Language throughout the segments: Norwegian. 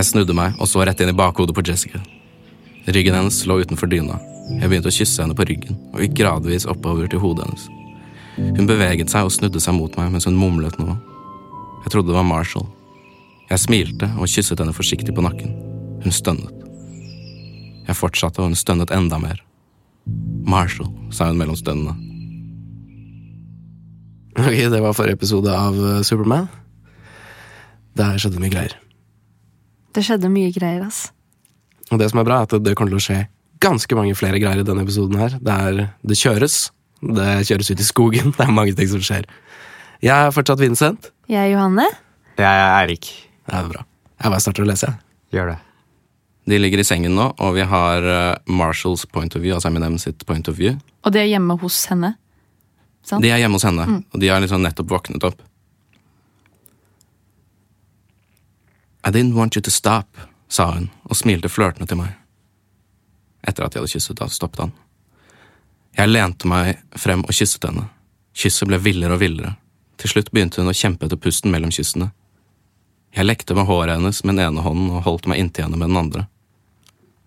Jeg snudde meg og så rett inn i bakhodet på Jessica. Ryggen hennes lå utenfor dyna. Jeg begynte å kysse henne på ryggen og gikk gradvis oppover til hodet hennes. Hun beveget seg og snudde seg mot meg mens hun mumlet noe. Jeg trodde det var Marshall. Jeg smilte og kysset henne forsiktig på nakken. Hun stønnet. Jeg fortsatte, og hun stønnet enda mer. Marshall, sa hun mellom stønnene. Ok, det var forrige episode av eh, Superman. Der skjedde mye greier. Det skjedde mye greier, ass. Og det som er bra, er at det kommer til å skje ganske mange flere greier i denne episoden her. Det, er, det kjøres. Det kjøres ut i skogen. Det er mange ting som skjer. Jeg er fortsatt Vincent. Jeg er Johanne. Jeg er Eirik. Det er bra. Jeg bare starter å lese, jeg. Gjør det. De ligger i sengen nå, og vi har eh, Marshalls point of view, altså Eminem sitt point of view. Og de er hjemme hos henne. Sant? De er hjemme hos henne, og de har liksom nettopp våknet opp. I didn't want you to stop, sa hun og smilte flørtende til meg. Etter at de hadde kysset, da stoppet han. Jeg lente meg frem og kysset henne. Kysset ble villere og villere. Til slutt begynte hun å kjempe etter pusten mellom kyssene. Jeg lekte med håret hennes med den ene hånden og holdt meg inntil henne med den andre.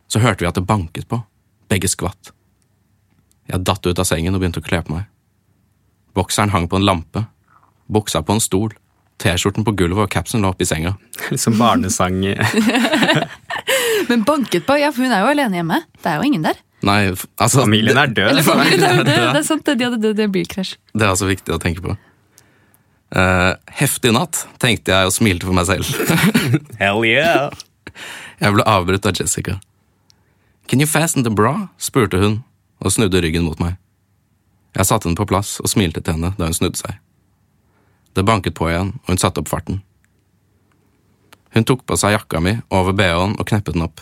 Så hørte vi at det banket på. Begge skvatt. Jeg datt ut av sengen og begynte å kle på meg. Bokseren hang på en lampe, buksa på en stol, T-skjorten på gulvet og capsen lå oppi senga. Litt som barnesang. Men banket på, ja, for hun er jo alene hjemme. Det er jo ingen der. Nei, altså Familien er død. Eller familien er død. det er sant, de hadde dødd i en bilkrasj. det er altså viktig å tenke på. Uh, heftig natt, tenkte jeg og smilte for meg selv. Hell yeah! Jeg ble avbrutt av Jessica. Can you fasten the bra? spurte hun og snudde ryggen mot meg. Jeg satte den på plass og smilte til henne da hun snudde seg. Det banket på igjen, og hun satte opp farten. Hun tok på seg jakka mi over bh-en og kneppet den opp.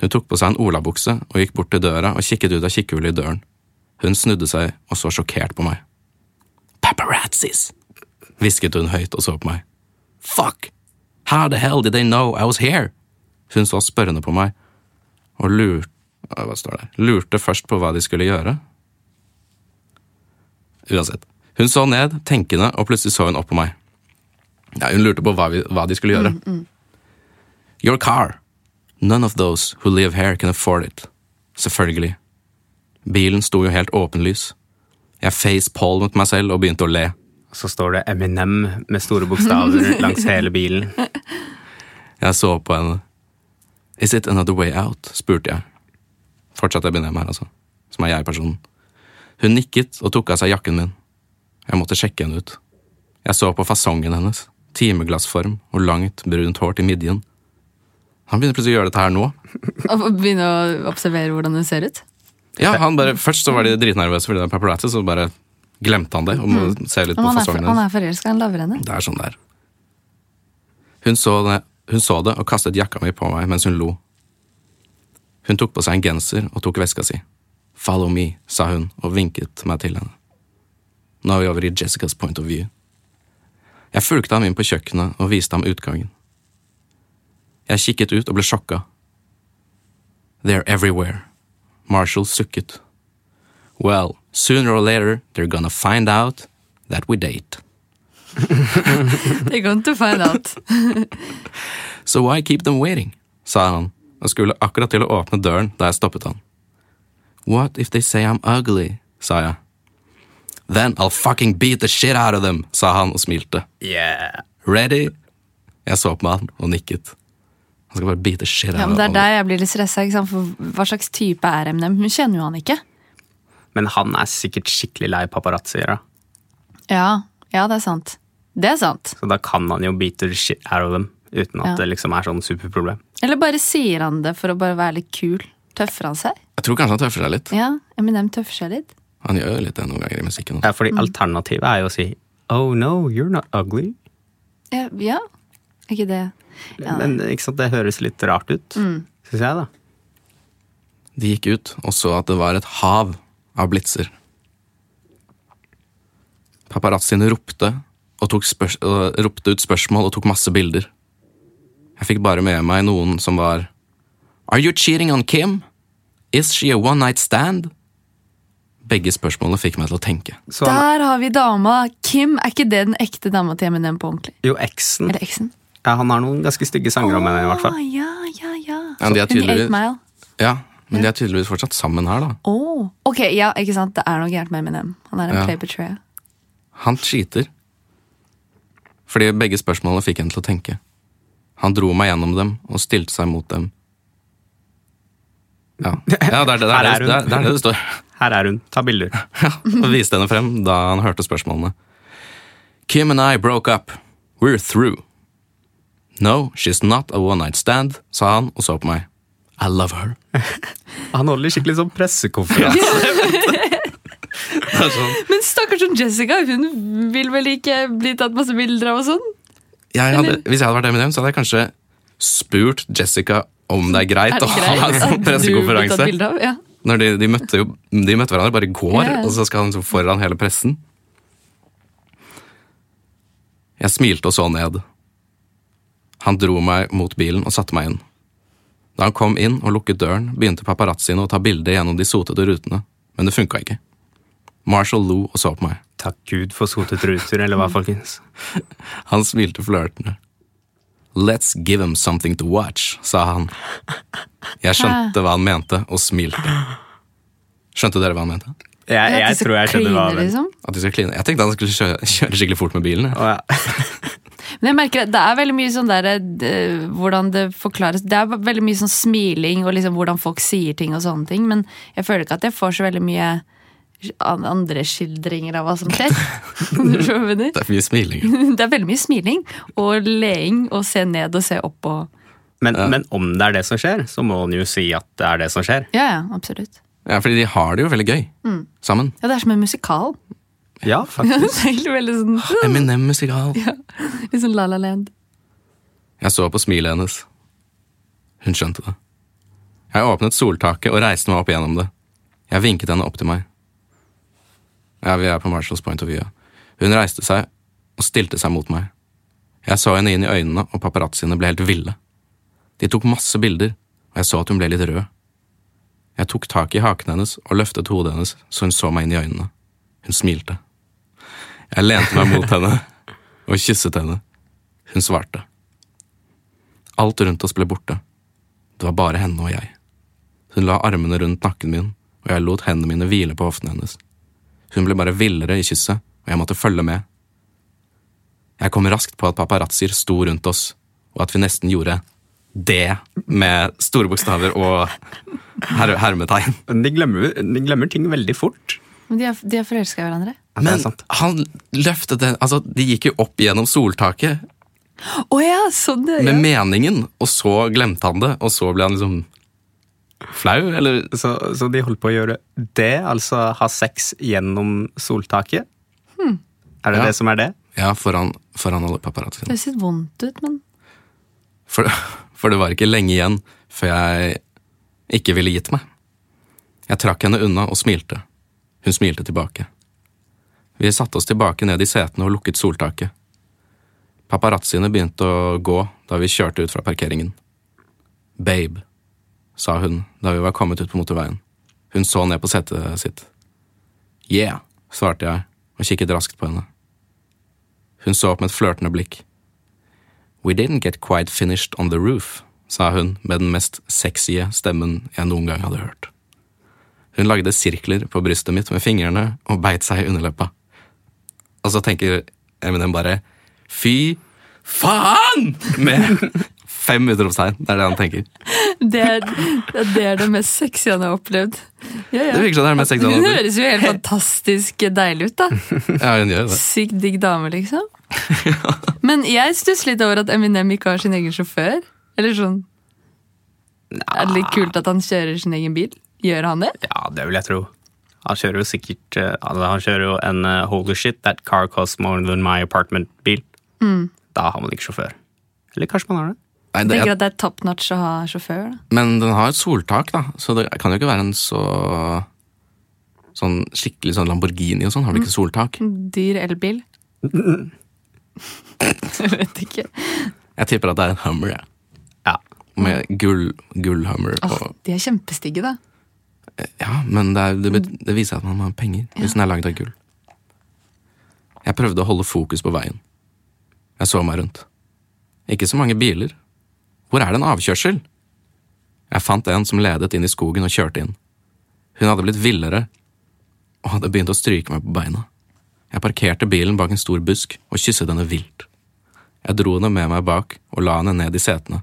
Hun tok på seg en olabukse og gikk bort til døra og kikket ut av kikkehullet i døren. Hun snudde seg og så sjokkert på meg. Paparazzis! hvisket hun høyt og så på meg. Fuck! How the hell did they know I was here? Hun så spørrende på meg, og lurte Hva står det? Lurte først på hva de skulle gjøre. Uansett. Hun så ned, tenkende, og plutselig så hun opp på meg. Ja, hun lurte på hva, vi, hva de skulle gjøre. Your car. None of those who live here can afford it. Selvfølgelig. Bilen sto jo helt åpenlys. Jeg facepalmet meg selv og begynte å le. Så står det Eminem med store bokstaver langs hele bilen. Jeg så på henne. Is it another way out? spurte jeg. Fortsatt Eminem her, altså. Som er jeg-personen. Hun nikket og tok av seg jakken min. Jeg måtte sjekke henne ut. Jeg så på fasongen hennes. Timeglassform og langt, brunt hår til midjen. Han begynner plutselig å gjøre dette her nå. Og begynne å observere hvordan hun ser ut. Ja, han bare, Først så var de dritnervøse fordi det er paparazzi, så bare glemte han det. og må se litt på fasongen han er forelska, han lover henne. Det er sånn det er. Hun så det, hun så det og kastet jakka mi på meg mens hun lo. Hun tok på seg en genser og tok veska si. Follow me, sa hun og vinket meg til henne. Nå er vi over i Jessicas point of view. Jeg fulgte ham inn på kjøkkenet og viste ham utgangen. Jeg kikket ut og ble sjokka. They're everywhere. Marshall sukket. Well, sooner or later they're gonna find out that we date. They're going to find out. So why keep them waiting? sa han og skulle akkurat til å åpne døren da jeg stoppet han. What if they say I'm ugly? sa jeg. Then I'll fucking beat the shit out of them, sa han og smilte. Yeah. Ready? Jeg så på han og nikket. Han skal bare beat the shit Ja, out men Det er der jeg blir litt stressa. For hva slags type er Eminem? Hun kjenner jo han ikke. Men han er sikkert skikkelig lei paparazzoer, da. Ja, ja, det er sant. Det er sant. Så da kan han jo beat the shit out of them uten at Ja. det liksom er sånn superproblem. Eller bare sier han det for å bare være litt kul? Tøffer han seg? Jeg tror kanskje han tøffer seg litt. Ja, Eminem tøffer seg litt. Han gjør jo litt det noen ganger i musikken. også. Ja, fordi alternativet er jo å si Oh no, you're not ugly. Ja, ja. Ikke det Ja. Men ikke sant, det høres litt rart ut, Mm. syns jeg, da. De gikk ut og så at det var et hav av blitser. Paparazziene ropte, og tok spørs og ropte ut spørsmål og tok masse bilder. Jeg fikk bare med meg noen som var Are you cheating on Kim? Is she a one night stand? Begge spørsmålene fikk meg til å tenke. Så han, Der har vi dama! Kim, er ikke det den ekte dama til Eminem på ordentlig? jo, eksen Eller eksen? Ja, han har noen ganske stygge sanger om henne, i hvert fall. Å, ja, ja, ja. Ja, de er the tydeligvis- Eight Mile. Ja, men de er tydeligvis fortsatt sammen her, da. Å, ok, ja, ikke sant. Det er noe gærent med Eminem. Han er en Ja. play betrayer. Han cheater. Fordi begge spørsmålene fikk henne til å tenke. Han dro meg gjennom dem og stilte seg mot dem. Ja, ja det, er det, det, Her er er det, det, er, det er det det står. Her er hun. Ta bilder. Ja, og viste henne frem da han hørte spørsmålene. Kim and I broke up. We're through. No, she's not a one night stand, sa han og så på meg. I love her. Han holder skikkelig sånn pressekonferanse. Er sånn, Men stakkars Jessica, hun vil vel ikke bli tatt masse bilder av og sånn? jeg hadde, hvis jeg hadde vært Eminem, så hadde jeg kanskje spurt Jessica om det er greit, Er det å ha en pressekonferanse. sånn du blir tatt pressekonferanse. av? Ja. Når de, de, møtte jo, de møtte hverandre bare i går, ja. og så skal han så foran hele pressen. Jeg smilte og så ned. Han dro meg mot bilen og satte meg inn. Da han kom inn og lukket døren, begynte paparazziene å ta bilder gjennom de sotete rutene, men det funka ikke. Marshall lo og så på meg. Takk Gud for sotete ruter, eller hva, folkens? Han smilte flørtende. Let's give him something to watch, sa han. Jeg skjønte hva han mente, og smilte. Skjønte dere hva han mente? Jeg, jeg, jeg tror jeg skjønner hva han mente. liksom. At de skal kline. Jeg tenkte han skulle kjøre, kjøre skikkelig fort med bilen. jeg. Ja. Men jeg merker at det er veldig mye sånn der det, Hvordan det forklares Det er veldig mye sånn smiling og liksom hvordan folk sier ting og sånne ting, men jeg føler ikke at jeg får så veldig mye andre skildringer av hva som skjer. Det er mye smiling. Det er veldig mye smiling og leing og se ned og se opp og Men, men om det er det som skjer, så må han jo si at det er det som skjer. Ja, ja, absolutt. Ja, fordi de har det jo veldig gøy sammen. Ja, det er som en musikal. Ja, faktisk. veldig sånn Eminem-musikal. Litt sånn La La Land. Jeg så på smilet hennes. Hun skjønte det. Jeg åpnet soltaket og reiste meg opp gjennom det. Jeg vinket henne opp til meg. Ja, vi er på Marshalls point of view. Hun reiste seg og stilte seg mot meg. Jeg så henne inn i øynene, og paparazziene ble helt ville. De tok masse bilder, og jeg så at hun ble litt rød. Jeg tok tak i haken hennes og løftet hodet hennes så hun så meg inn i øynene. Hun smilte. Jeg lente meg mot henne og kysset henne. Hun svarte. Alt rundt oss ble borte. Det var bare henne og jeg. Hun la armene rundt nakken min, og jeg lot hendene mine hvile på hoftene hennes. Hun ble bare villere i kysset, og jeg måtte følge med. Jeg kom raskt på at paparazzier sto rundt oss, og at vi nesten gjorde det med store bokstaver og her hermetegn. Men de glemmer, de glemmer ting veldig fort. Men de er, de er forelska i hverandre. Ja, det er Men han løftet det Altså, de gikk jo opp gjennom soltaket Oh ja, sånn det med meningen, og så glemte han det, og så ble han liksom flau, eller Så, så de holdt på å gjøre det, altså ha sex gjennom soltaket? Er det Ja. det som er det? Ja, foran, foran alle paparazziene. Det ser vondt ut, men For, for det var ikke lenge igjen før jeg ikke ville gitt meg. Jeg trakk henne unna og smilte. Hun smilte tilbake. Vi satte oss tilbake ned i setene og lukket soltaket. Paparazziene begynte å gå da vi kjørte ut fra parkeringen. Babe, sa hun da vi var kommet ut på motorveien. Hun så ned på setet sitt. Yeah, svarte jeg og kikket raskt på henne. Hun så opp med et flørtende blikk. We didn't get quite finished on the roof, sa hun med den mest sexy stemmen jeg noen gang hadde hørt. Hun lagde sirkler på brystet mitt med fingrene og beit seg i underleppa. Og så tenker Eminem bare fy faen! Med fem utropstegn. Det er det han tenker. det er det, er det mest sexy han har opplevd. Ja, ja. Det virker som det er det mest sexy han har opplevd. Hun høres jo helt fantastisk deilig ut, da. Ja, hun gjør det. Sykt digg dame, liksom. Men jeg stusser litt over at Eminem ikke har sin egen sjåfør. Eller sånn Er det litt kult at han kjører sin egen bil? Gjør han det? Ja, det vil jeg tro. Han kjører jo sikkert eh, altså, Han kjører jo en uh, holy shit, that car costs more than my apartment-bil. Da har man ikke sjåfør. Eller kanskje man har det? Nei, det tenker at det er top notch å ha sjåfør. da. men den har et soltak, da, så det kan jo ikke være en så Sånn skikkelig sånn Lamborghini og sånn. Har du ikke soltak? Dyr elbil. Jeg vet ikke. Jeg tipper at det er en Hummer, jeg. Ja. Med gull, gull-Hummer. Oh, og- de er kjempestygge, da. Ja, men det, er, det, det viser at man har penger hvis den er lagd av gull. Jeg prøvde å holde fokus på veien. Jeg så meg rundt. Ikke så mange biler. Hvor er det en avkjørsel? Jeg fant en som ledet inn i skogen og kjørte inn. Hun hadde blitt villere og hadde begynt å stryke meg på beina. Jeg parkerte bilen bak en stor busk og kysset henne vilt. Jeg dro henne med meg bak og la henne ned i setene.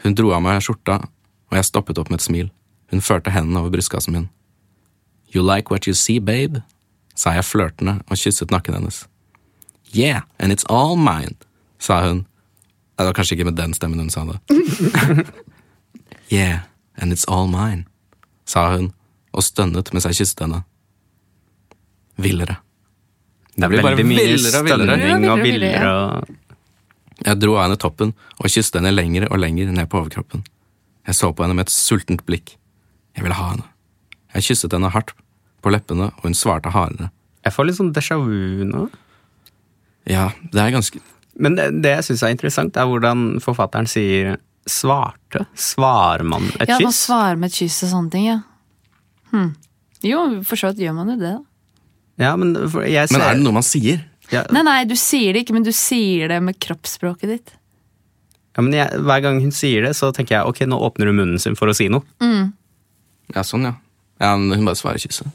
Hun dro av meg skjorta, og jeg stoppet opp med et smil. Hun førte hendene over brystkassen min. You like what you see, babe? sa jeg flørtende og kysset nakken hennes. Yeah, and it's all mine, sa hun. Nei, Det var kanskje ikke med den stemmen hun sa det. yeah, and it's all mine, sa hun og stønnet mens jeg kysset henne. Villere. Det blir bare villere og villere. stønning og villere, Jeg dro av henne toppen og kysste henne lenger og lenger ned på overkroppen. Jeg så på henne med et sultent blikk. Jeg ville ha henne. Jeg kysset henne hardt på leppene, og hun svarte hardere. Jeg får litt sånn déjà vu nå. Ja, det er ganske Men det, det jeg syns er interessant, er hvordan forfatteren sier svarte. Svarer man et kyss? Ja, man kyss? svarer med et kyss og sånne ting, ja. Hm. Jo, for så vidt gjør man jo det, da. Ja, men for jeg ser Men er det noe man sier? ja, Nei, nei, du sier det ikke, men du sier det med kroppsspråket ditt. ja, men jeg, Hver gang hun sier det, så tenker jeg ok, nå åpner hun munnen sin for å si noe. Ja, sånn, ja. ja men hun bare svarer kysset.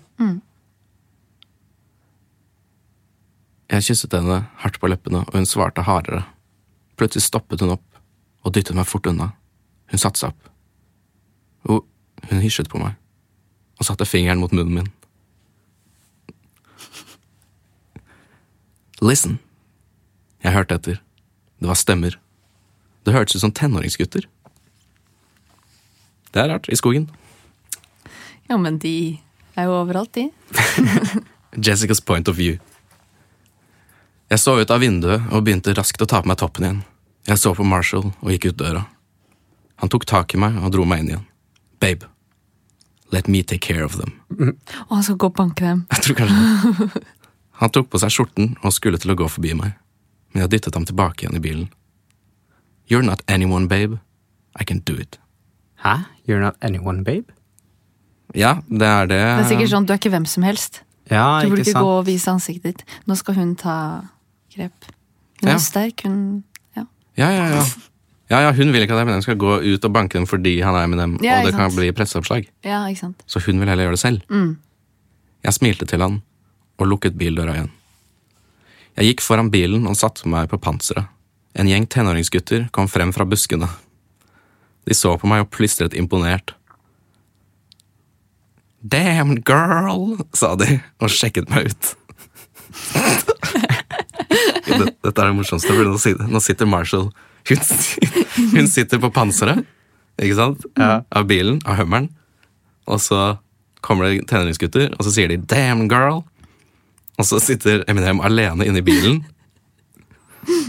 Jeg kysset henne hardt på leppene, og hun svarte hardere. Plutselig stoppet hun opp og dyttet meg fort unna. Hun satte seg opp. Og hun hysjet på meg og satte fingeren mot munnen min. Listen. Jeg hørte etter. Det var stemmer. Det hørtes ut som tenåringsgutter. Det er rart, i skogen. Ja, men de er jo overalt, de. Jessicas point of view. Jeg så ut av vinduet og begynte raskt å ta på meg toppen igjen. Jeg så på Marshall og gikk ut døra. Han tok tak i meg og dro meg inn igjen. Babe, let me take care of them. Og han skal gå og banke dem. Jeg tror kanskje det. Han tok på seg skjorten og skulle til å gå forbi meg, men jeg dyttet ham tilbake igjen i bilen. You're not anyone, babe. I can do it. Hæ? You're not anyone, babe? Ja, det er det. Det er sikkert sånn, du er ikke hvem som helst. Ja, Du burde ikke ikke sant? gå og vise ansiktet ditt. Nå skal hun ta grep. Hun Ja. er sterk, hun Ja. Ja, ja, ja. Ja, ja, Hun vil ikke at Eminem skal gå ut og banke dem fordi han er Eminem, Ja, og det kan sant. bli presseoppslag. ja, ikke sant. Så hun vil heller gjøre det selv. Mm. Jeg smilte til han og lukket bildøra igjen. Jeg gikk foran bilen og satte meg på panseret. En gjeng tenåringsgutter kom frem fra buskene. De så på meg og plystret imponert. Damn girl, sa de og sjekket meg ut. Det, dette er det morsomste, for nå sitter, nå sitter Marshall hun, hun sitter på panseret, ikke sant, av bilen, av hummeren, og så kommer det tenåringsgutter, og så sier de 'damn girl', og så sitter Eminem alene inne i bilen,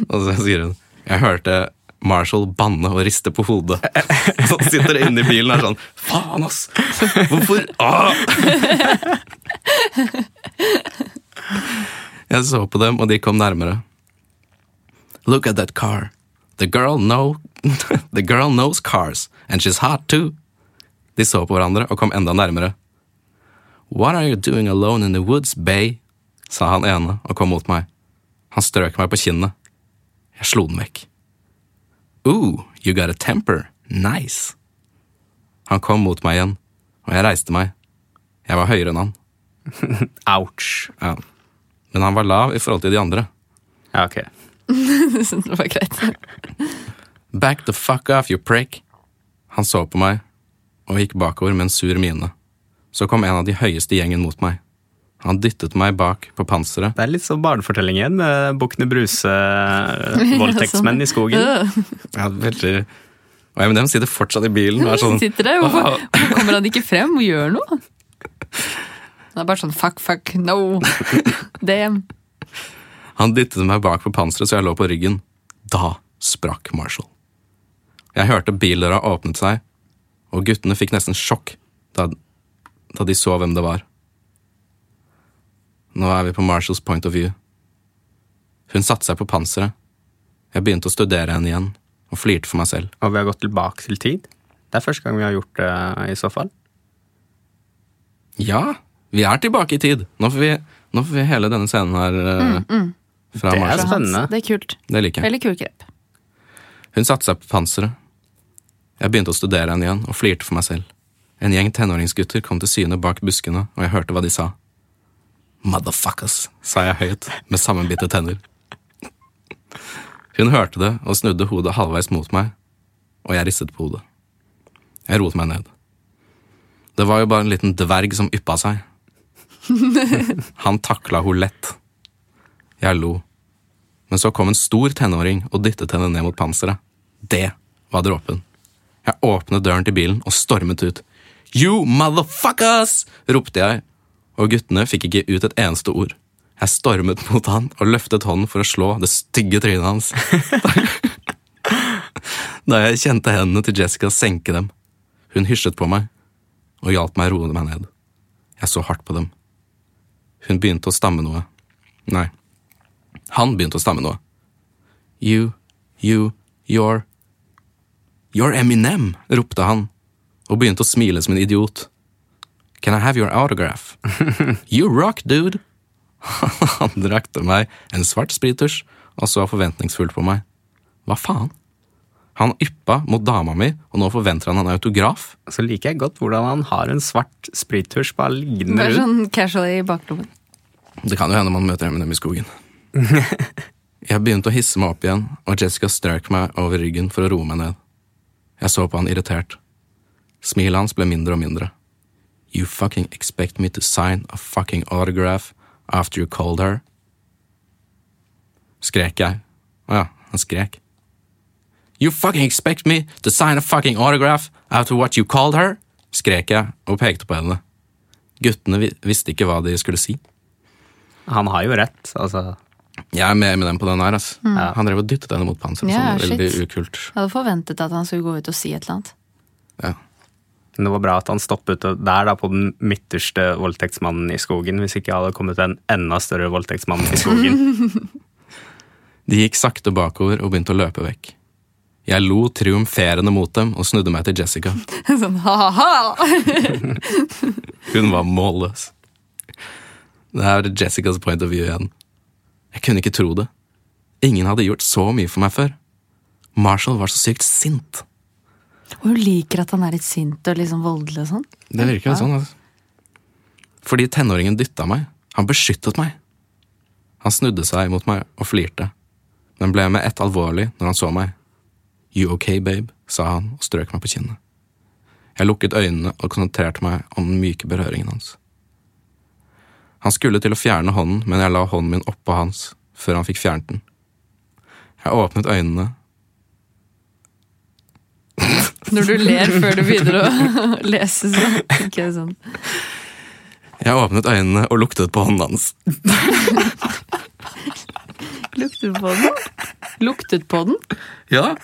og så sier hun 'jeg hørte Marshall banne og riste på hodet'. Så sitter det inne i bilen og er sånn 'faen, ass! Hvorfor?' Ah! Jeg så på dem, og de kom nærmere. Look at that car. The girl, know, the girl knows cars, and she's hot too. De så på hverandre og kom enda nærmere. What are you doing alone in the woods, Bay? sa han ene og kom mot meg. Han strøk meg på kinnet. Jeg slo den vekk. Ooh, you got a temper. Nice. Han kom mot meg igjen, og jeg reiste meg. Jeg var høyere enn han. Ouch. Ja. Men han var lav i forhold til de andre. Ja, ok. Så det var greit. Back the fuck off, you prick. Han så på meg og gikk bakover med en sur mine. Så kom en av de høyeste gjengen mot meg. Han dyttet meg bak på panseret. Det er litt sånn barnefortelling igjen, med Bukkene Bruse, voldtektsmenn i skogen. Ja, veldig... Og Eminem sitter fortsatt i bilen og er sånn Sitter der, hvorfor, hvorfor kommer han ikke frem og gjør noe? Han er bare sånn fuck, fuck, no. Damn. Han dyttet meg bak på panseret så jeg lå på ryggen. Da sprakk Marshall. Jeg hørte bildøra åpnet seg, og guttene fikk nesten sjokk da, da de så hvem det var. Nå er vi på Marshalls point of view. Hun satte seg på panseret. Jeg begynte å studere henne igjen, og flirte for meg selv. Og vi har gått tilbake til tid. Det er første gang vi har gjort det, i så fall. Ja, vi er tilbake i tid! Nå får vi, nå får vi hele denne scenen her eh, fra Det er Marshall. spennende. Det er kult. Det liker jeg. Veldig kult grep. Hun satte seg på panseret. Jeg begynte å studere henne igjen og flirte for meg selv. En gjeng tenåringsgutter kom til syne bak buskene, og jeg hørte hva de sa. Motherfuckers, sa jeg høyt, med sammenbitte tenner. Hun hørte det og snudde hodet halvveis mot meg, og jeg ristet på hodet. Jeg roet meg ned. Det var jo bare en liten dverg som yppa seg. Han takla hun lett. Jeg lo. Men så kom en stor tenåring og dyttet henne ned mot panseret. Det var dråpen. Jeg åpnet døren til bilen og stormet ut. You motherfuckers! ropte jeg, og guttene fikk ikke ut et eneste ord. Jeg stormet mot han og løftet hånden for å slå det stygge trynet hans. da jeg kjente hendene til Jessica senke dem. Hun hysjet på meg og hjalp meg å roe meg ned. Jeg så hardt på dem. Hun begynte å stamme noe. Nei, han begynte å stamme noe. You, you, your You're Eminem, ropte han, og begynte å smile som en idiot. Can I have your autograph? you rock, dude! han drakte meg en svart sprittusj og så forventningsfullt på meg. Hva faen? Han yppa mot dama mi, og nå forventer han en autograf? Så liker jeg godt hvordan han har en svart sprittusj bare liggende Bare rundt. sånn casually i baklommen. Det kan jo hende man møter Eminem i skogen. Jeg begynte å hisse meg opp igjen, og Jessica strøk meg over ryggen for å roe meg ned. Jeg så på han irritert. Smilet hans ble mindre og mindre. You fucking expect me to sign a fucking autograph after you called her? Skrek jeg. Å ja, han skrek. You fucking expect me to sign a fucking autograph after what you called her? Skrek jeg og pekte på henne. Guttene visste ikke hva de skulle si. Han har jo rett, altså. Jeg er med med dem på den her, ass. Han drev og dyttet henne mot panseret. Ja, sånn veldig ukult. Jeg hadde forventet at han skulle gå ut og si et eller annet. Ja. Men det var bra at han stoppet der, da, på den midterste voldtektsmannen i skogen. Hvis ikke hadde kommet en enda større voldtektsmann i skogen. De gikk sakte bakover og begynte å løpe vekk. Jeg lo triumferende mot dem og snudde meg til Jessica. sånn ha-ha! Hun var målløs. Det er Jessicas point of view igjen. Jeg kunne ikke tro det. Ingen hadde gjort så mye for meg før. Marshall var så sykt sint. Og hun liker at han er litt sint og liksom voldelig og sånn. Det virker jo sånn, altså. Fordi tenåringen dytta meg. Han beskyttet meg. Han snudde seg mot meg og flirte, men ble med ett alvorlig når han så meg. You okay, babe? sa han og strøk meg på kinnet. Jeg lukket øynene og konsentrerte meg om den myke berøringen hans. Han skulle til å fjerne hånden, men jeg la hånden min oppå hans før han fikk fjernet den. Jeg åpnet øynene Når du ler før du begynner å lese, så jeg sånn. Jeg åpnet øynene og luktet på hånden hans. Luktet på den? Luktet på den? Ja,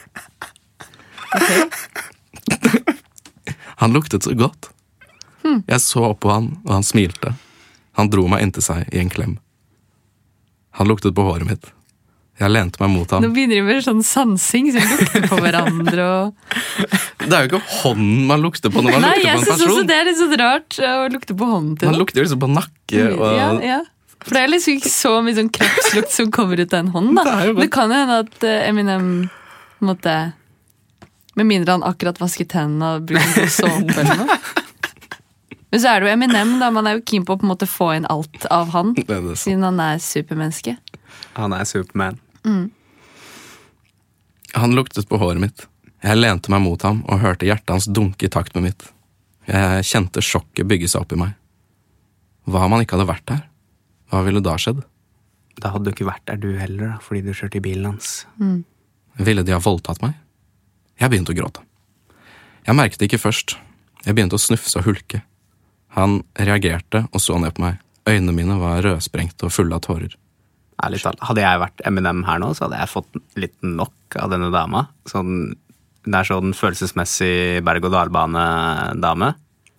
Han luktet så godt. Jeg så opp på han, og han smilte. Han dro meg inntil seg i en klem. Han luktet på håret mitt. Jeg lente meg mot ham. Nå begynner de med sånn sansing, så vi lukter på hverandre og Det er jo ikke hånden man lukter på når man Nei, lukter på en person. Nei, jeg synes også det er litt sånn rart å lukte på hånden til Man noen. lukter jo liksom på nakke og Ja, ja. For det er liksom ikke så mye sånn kroppslukt som kommer ut av en hånd. da. Det bare- Det kan jo hende at eh, Eminem måtte Med mindre han akkurat vasket tennene og brukte såpe eller noe. Men så er det jo Eminem, da. Man er jo keen på å på en måte få inn alt av han. Siden han er supermenneske. Han er Superman. Han luktet på håret mitt. Jeg lente meg mot ham og hørte hjertet hans dunke i takt med mitt. Jeg kjente sjokket bygge seg opp i meg. Hva om han ikke hadde vært der? Hva ville da skjedd? Da hadde du ikke vært der du heller, da, fordi du kjørte i bilen hans. Ville de ha voldtatt meg? Jeg begynte å gråte. Jeg merket det ikke først. Jeg begynte å snufse og hulke. Han reagerte og så ned på meg. Øynene mine var rødsprengte og fulle av tårer. Ærlig talt, Hadde jeg vært Eminem her nå, så hadde jeg fått litt nok av denne dama. Sånn, det er sånn følelsesmessig berg-og-dal-bane-dame.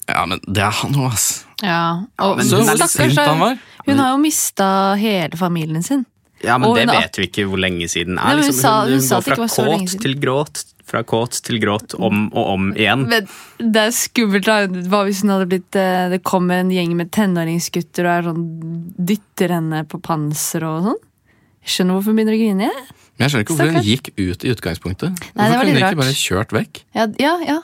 Ja, men det er han òg, ass. Ja, og men Så hun stakkars, han var. Hun har jo mista hele familien sin. Ja, men Og det vet vi ikke hvor lenge siden det Nei, er. hun Liksom, hun, hun hun sa går fra kåt til gråt, fra kåt til gråt, om og om igjen. Men det er skummelt. da. Hva hvis hun hadde blitt eh, Det kommer en gjeng med tenåringsgutter og er sånn dytter henne på panser og sånn? Skjønner hvorfor hun begynner å grine. jeg. Men jeg skjønner ikke hvorfor hun gikk ut i utgangspunktet. Nei, hvorfor kunne hun ikke bare kjørt vekk? Ja, ja. ja.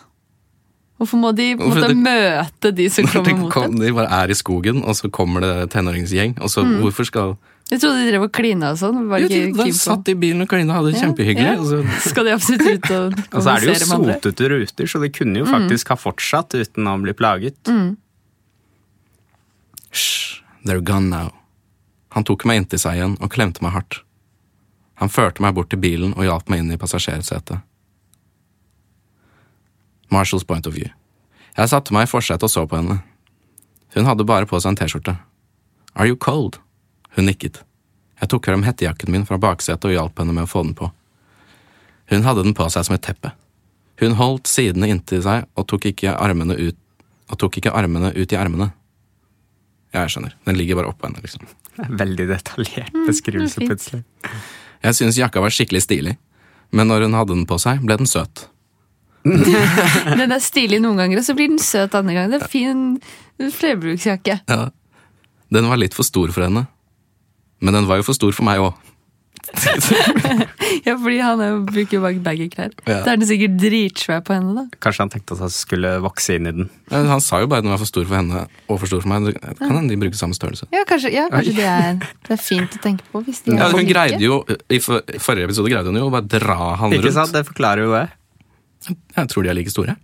Hvorfor må de på Hvorfor måte det- møte de som kommer mot dem? de bare er i skogen, og så kommer det tenåringsgjeng. Og så Mm. hvorfor skal Jeg trodde de drev og klina og sånn. Var Jo, ikke de satt i bilen og klina og hadde det Ja, kjempehyggelig. ja. Og så, Skal de absolutt ut og Og så er det jo kommunisere med andre? sotete ruter, så de kunne jo faktisk ha fortsatt uten å bli plaget. Shh, they're gone now. Han tok meg inntil seg igjen og klemte meg hardt. Han førte meg bort til bilen og hjalp meg inn i passasjersetet. Marshalls point of view. Jeg satte meg i forsetet og så på henne. Hun hadde bare på seg en T-skjorte. Are you cold? Hun nikket. Jeg tok frem hettejakken min fra baksetet og hjalp henne med å få den på. Hun hadde den på seg som et teppe. Hun holdt sidene inntil seg og tok ikke armene ut, og tok ikke armene ut i ermene. Ja, jeg skjønner. Den ligger bare oppå henne, liksom. Veldig detaljert Mm, beskrivelse, mm, plutselig. Jeg syns jakka var skikkelig stilig, men når hun hadde den på seg, ble den søt. Den er stilig noen ganger, og så blir den søt andre ganger. Det er fin flerbruksjakke. Ja. Den var litt for stor for henne. Men den var jo for stor for meg òg. Ja, fordi han er bruker jo bare baggy klær. Ja. Da er den sikkert dritsvær på henne, da. Kanskje han tenkte at han skulle vokse inn i den. Han sa jo bare at den var for stor for henne og for stor for meg. Det kan hende de bruker samme størrelse. Ja, kanskje, ja, kanskje det, er, det er fint å tenke på. Hvis de Ja, hun greide jo, I forrige episode greide hun jo å bare dra han rundt. Ikke sant? Det forklarer jo det. Jeg tror de er like store.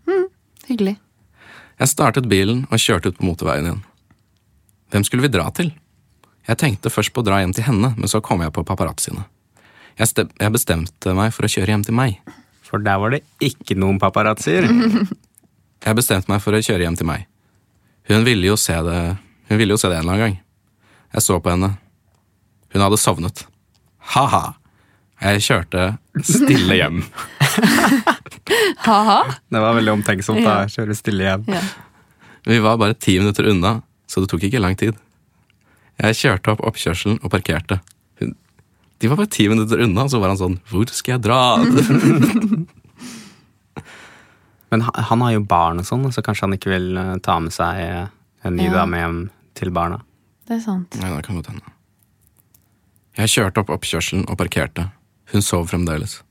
Hyggelig. Jeg startet bilen og kjørte ut på motorveien igjen. Hvem skulle vi dra til? Jeg tenkte først på å dra hjem til henne, men så kom jeg på paparazziene. Jeg, jeg bestemte meg for å kjøre hjem til meg. For der var det ikke noen paparazzier. Jeg bestemte meg for å kjøre hjem til meg. Hun ville jo se det Hun ville jo se det en eller annen gang. Jeg så på henne. Hun hadde sovnet. Ha-ha. Jeg kjørte stille hjem. Ha-ha. Det var veldig omtenksomt da. Kjøre stille hjem. Ja. Vi var bare ti minutter unna, så det tok ikke lang tid. Jeg kjørte opp oppkjørselen og parkerte. Hun, de var bare ti minutter unna, så var han sånn Hvor skal jeg dra? Men han, han har jo barn og sånn, så kanskje han ikke vil eh, ta med seg eh, en ny Ja. dame hjem til barna. Det er sant. Nei, det kan godt hende. Jeg kjørte opp oppkjørselen og parkerte. Hun sov fremdeles.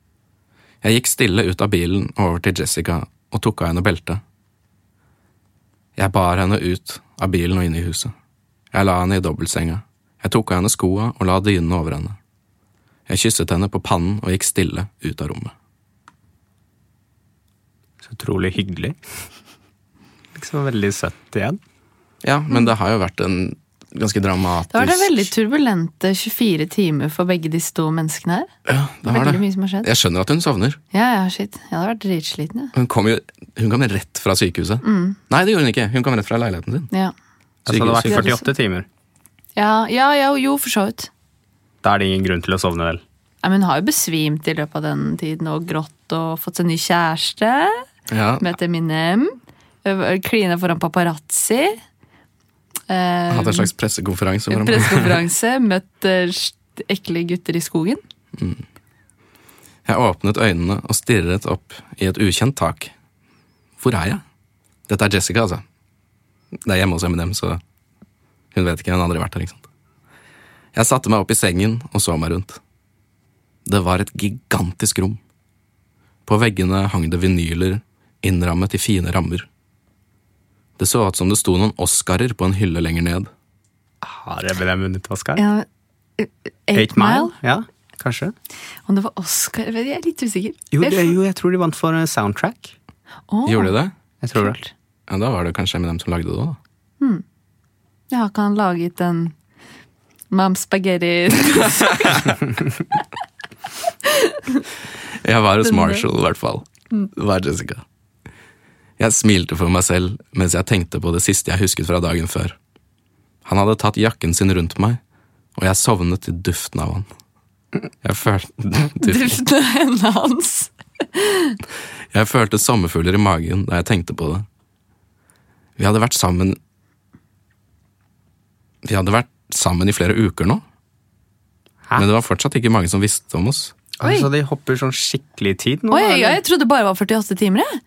Jeg gikk stille ut av bilen og over til Jessica og tok av henne beltet. Jeg bar henne ut av bilen og inn i huset. Jeg la henne i dobbeltsenga. Jeg tok av henne skoa og la dynene over henne. Jeg kysset henne på pannen og gikk stille ut av rommet. Så utrolig hyggelig. Liksom veldig søtt igjen. Ja, men det har jo vært en ganske dramatisk Det var det veldig turbulente 24 timer for begge disse to menneskene her. Ja, det har Veldig det. mye som har skjedd. Jeg skjønner at hun sovner. Ja, ja, shit. Jeg hadde vært dritsliten, ja. Hun kom jo hun kom rett fra sykehuset. Nei, det gjorde hun ikke. Hun kom rett fra leiligheten sin. Ja, Altså, det har vært Sykehus. 48 timer. ja, ja, ja jo, for så vidt. Da er det ingen grunn til å sovne, vel. Ja, men hun har jo besvimt i løpet av den tiden og grått og fått seg ny kjæreste. Ja, Møtt Eminem. Klina foran paparazzi. Eh, Hatt en slags pressekonferanse. en pressekonferanse. Møtt ekle gutter i skogen. Jeg åpnet øynene og stirret opp i et ukjent tak. Hvor er jeg? Dette er Jessica, altså. Det er hjemme hos Eminem, så hun vet ikke. Hun har aldri vært her, ikke sant. Jeg satte meg opp i sengen og så meg rundt. Det var et gigantisk rom. På veggene hang det vinyler innrammet i fine rammer. Det så ut som det sto noen Oscarer på en hylle lenger ned. Har Eminem vunnet Oscar? Ja, eh, Eight Mile? Ja, kanskje. Om det var Oscar Jeg er litt usikker. Jo, det, jo, jeg tror de vant for eh, soundtrack. Oh, Gjorde de det? Jeg tror det. Ja, Da var det kanskje med dem som lagde det òg, da. Ja, har ikke han laget en Mam Spaghetti Jeg var hos Marshall, i hvert fall. Det var Jessica. Jeg smilte for meg selv mens jeg tenkte på det siste jeg husket fra dagen før. Han hadde tatt jakken sin rundt meg, og jeg sovnet til duften av han. Jeg følte. Duften av hendene hans. jeg følte sommerfugler i magen da jeg tenkte på det. Vi hadde vært sammen Vi hadde vært sammen i flere uker nå, Hæ? men det var fortsatt ikke mange som visste om oss. Oi. Altså, de hopper sånn skikkelig i tid nå? Oi, eller? ja, jeg trodde det bare var 48 timer, jeg.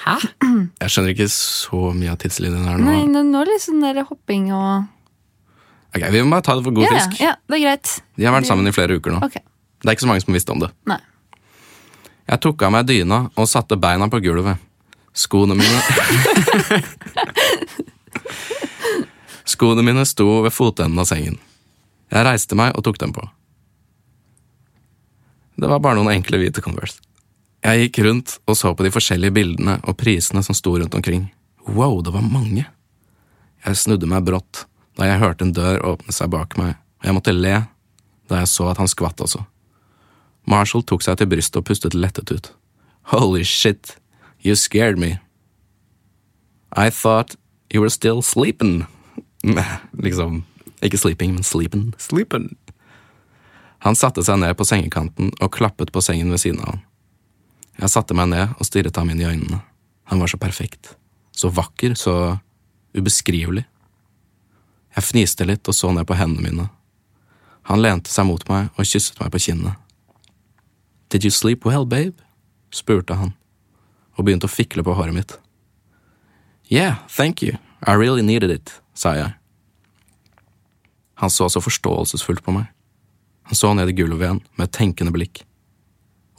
Hæ? Jeg skjønner ikke så mye av tidslinjen her nå. Nei, nå, nå litt sånn der hopping og Ok, Vi må bare ta det for god ja, ja, fisk. ja, det er greit. De har vært sammen i flere uker nå. Ok. Det er ikke så mange som visste om det. Nei. Jeg tok av meg dyna og satte beina på gulvet. Skoene mine Skoene mine sto ved fotenden av sengen. Jeg reiste meg og tok dem på. Det var bare noen enkle hvite Converse. Jeg gikk rundt og så på de forskjellige bildene og prisene som sto rundt omkring. Wow, det var mange. Jeg snudde meg brått da jeg hørte en dør åpne seg bak meg, og jeg måtte le da jeg så at han skvatt også. Marshall tok seg til brystet og pustet lettet ut. Holy shit, you scared me. I thought you were still sleeping. liksom, ikke sleeping, men sleeping. Sleeping. Han satte seg ned på sengekanten og klappet på sengen ved siden av han. Jeg satte meg ned og stirret ham inn i øynene. Han var så perfekt. Så vakker, så ubeskrivelig. Jeg fniste litt og så ned på hendene mine. Han lente seg mot meg og kysset meg på kinnet. Did you sleep well, babe? spurte han, og begynte å fikle på håret mitt. Yeah, thank you, I really needed it, sa jeg. Han så så forståelsesfullt på meg. Han så ned i gulvet igjen med et tenkende blikk.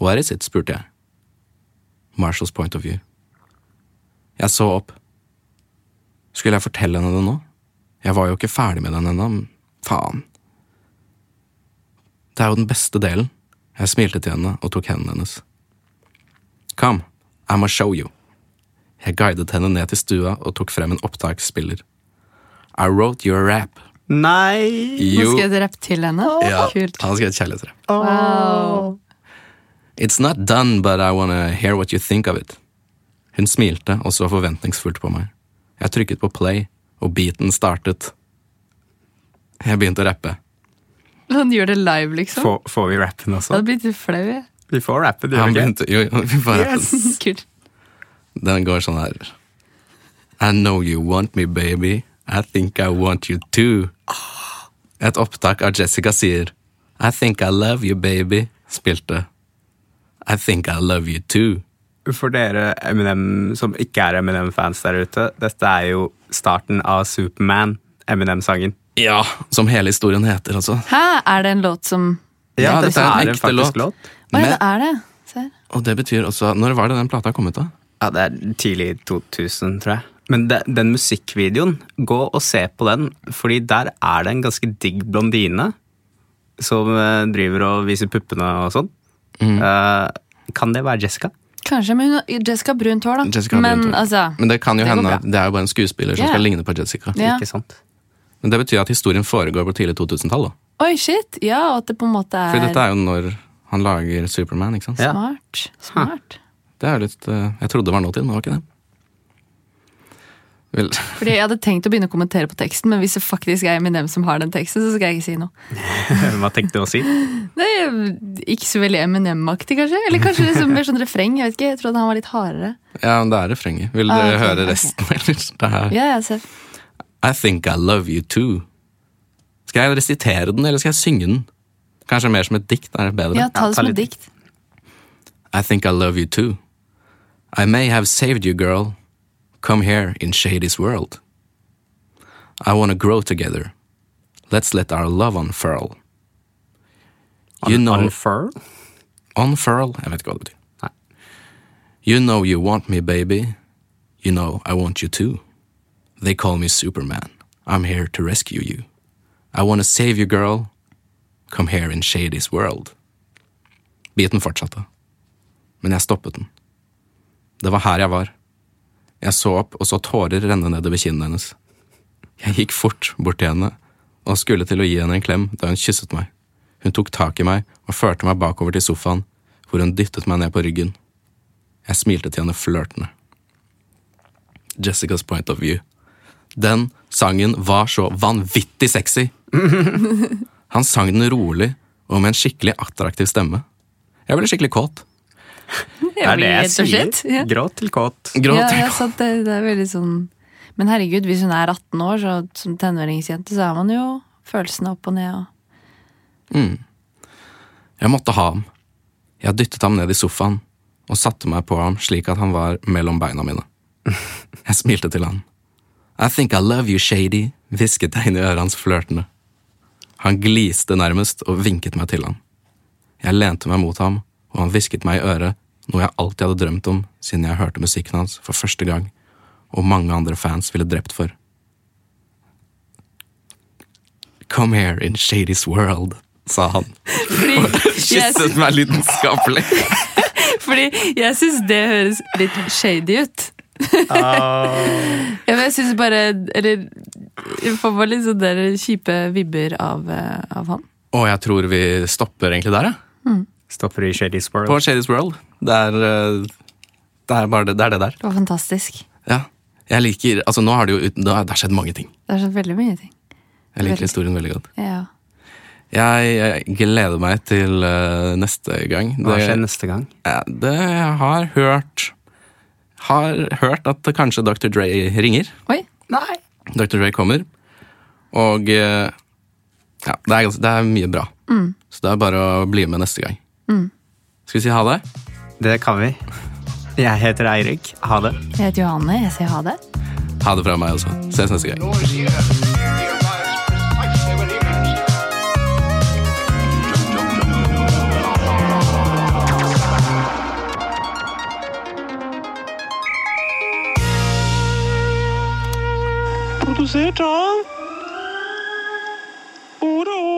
Where is it? spurte jeg. Marshalls point of view. Jeg så opp. Skulle jeg fortelle henne det nå? Jeg var jo ikke ferdig med den ennå, men faen. Det er jo den beste delen. Jeg smilte til henne og tok hendene hennes. Come, I'ma show you. Jeg guidet henne ned til stua og tok frem en opptaksspiller. I wrote your rap. Nei! Nå skal jeg rappe til henne. Ja, Kult. han skrev et kjærlighetsrapp. Wow. It's not done, but I wanna hear what you think of it. Hun smilte og så forventningsfullt på meg. Jeg trykket på play, og beaten startet. Jeg begynte å rappe. Han gjør det live, liksom. Får, får vi rappen Jeg også? hadde blitt litt flau. jeg. Vi får rappen, gjør Han vi ikke? jo, jo, vi får. Yes! Kult. Den går sånn her. I know you want me, baby. I think I want you too. Et opptak av Jessica sier I think I love you, baby, spilte. I think I love you too. For dere Eminem som ikke er Eminem-fans der ute, dette er jo starten av Superman, Eminem-sangen. Ja, som hele historien heter, altså. Hæ, er det en låt som Ja, dette dette er en ekte låt. låt. Å ja, det er det. Og det betyr også Når var det den plata kom ut, da? Ja, det er tidlig 2000, tror jeg. Men de, den musikkvideoen, gå og se på den, fordi der er det en ganske digg blondine som eh, driver og viser puppene og sånn. Mm. Uh, kan det være Jessica? Kanskje, men Jessica har brunt hår, da. Jessica men hår. altså Men det kan jo det hende at det er jo bare en skuespiller som yeah. skal ligne på Jessica. Ja. Ikke sant? Men det betyr at historien foregår på tidlig 2000-tall, da. Oi, shit! Ja, og at det på en måte er, Fordi dette er jo når han lager Superman, ikke sant? Ja. smart. Smart. Det er jo litt eh, Jeg trodde det var nåtid, men det var ikke det. Vel, Fordi Jeg hadde tenkt å begynne å kommentere på teksten, men hvis det faktisk er Eminem som har den teksten, så skal jeg ikke si noe. Hva tenkte du å si? Det er ikke så veldig Eminem-aktig, kanskje? Eller kanskje liksom mer sånn refreng? Jeg vet ikke, jeg trodde han var litt hardere. ja, men det er refrenget. Vil Ah, okay, høre resten, resten, eller? Det her. Ja, jeg ser. I think I love you too. Skal jeg resitere den, eller skal jeg synge den? Kanskje mer som et dikt er det bedre? Ja, ta det som et dikt. I think I love you too. I may have saved you, girl. Come here in Shady's world. I wanna grow together. Let's let our love unfurl. You know Unfurl? Unfurl? Jeg vet ikke hva det betyr. Nei. You know you want me, baby. You know I want you too. They call me Superman. I'm here to rescue you. I wanna save you, girl. Come here in Shady's world. Biten fortsatte. Men jeg stoppet den. Det var her jeg var. Jeg så opp og så tårer renne nedover kinnene hennes. Jeg gikk fort bort til henne og skulle til å gi henne en klem da hun kysset meg. Hun tok tak i meg og førte meg bakover til sofaen, hvor hun dyttet meg ned på ryggen. Jeg smilte til henne flørtende. Jessicas point of view. Den sangen var så vanvittig sexy! Han sang den rolig og med en skikkelig attraktiv stemme. Jeg ble skikkelig kåt. Det er det jeg sier. Gråt til kåt. Gråt. Ja, ja, det, det er veldig sånn Men herregud, hvis hun er 18 år, så som tenåringsjente, så er man jo følelsene opp og ned og Jeg måtte ha ham. Jeg dyttet ham ned i sofaen og satte meg på ham slik at han var mellom beina mine. Jeg smilte til han. I think I love you, Shady, hvisket jeg inn i øret hans flørtende. Han gliste nærmest og vinket meg til han. Jeg lente meg mot ham, og han hvisket meg i øret noe jeg alltid hadde drømt om siden jeg hørte musikken hans for første gang, og mange andre fans ville drept for. Come here in Shady's world, sa han. Jeg, Kysset meg lidenskapelig. fordi jeg syns det høres litt shady ut. Ja, men jeg syns bare Eller jeg får bare litt sånne der kjipe vibber av, eh, av han. Og jeg tror vi stopper egentlig der, ja. Stopper i Shady's World. På Shady's World. Det er, eh, det er bare det, det er det der. Det var fantastisk. Ja. Jeg liker Altså, nå har det jo ut- det har skjedd mange ting. Det har skjedd veldig mye ting. Jeg liker historien veldig godt. Ja. Jeg, jeg gleder meg til uh, neste gang. Hva skjer neste gang? Det det jeg har hørt Har hørt at kanskje Dr. Dre ringer. Oi. Nei! Dr. Dre kommer. Og eh, ja, det er, det er mye bra. Så det er bare å bli med neste gang. Skal vi si ha det? Det kan vi. Jeg heter Eirik. Ha det. Jeg heter Johanne. Jeg sier ha det. Ha det fra meg også. Ses neste gang. Rosetta? Oder?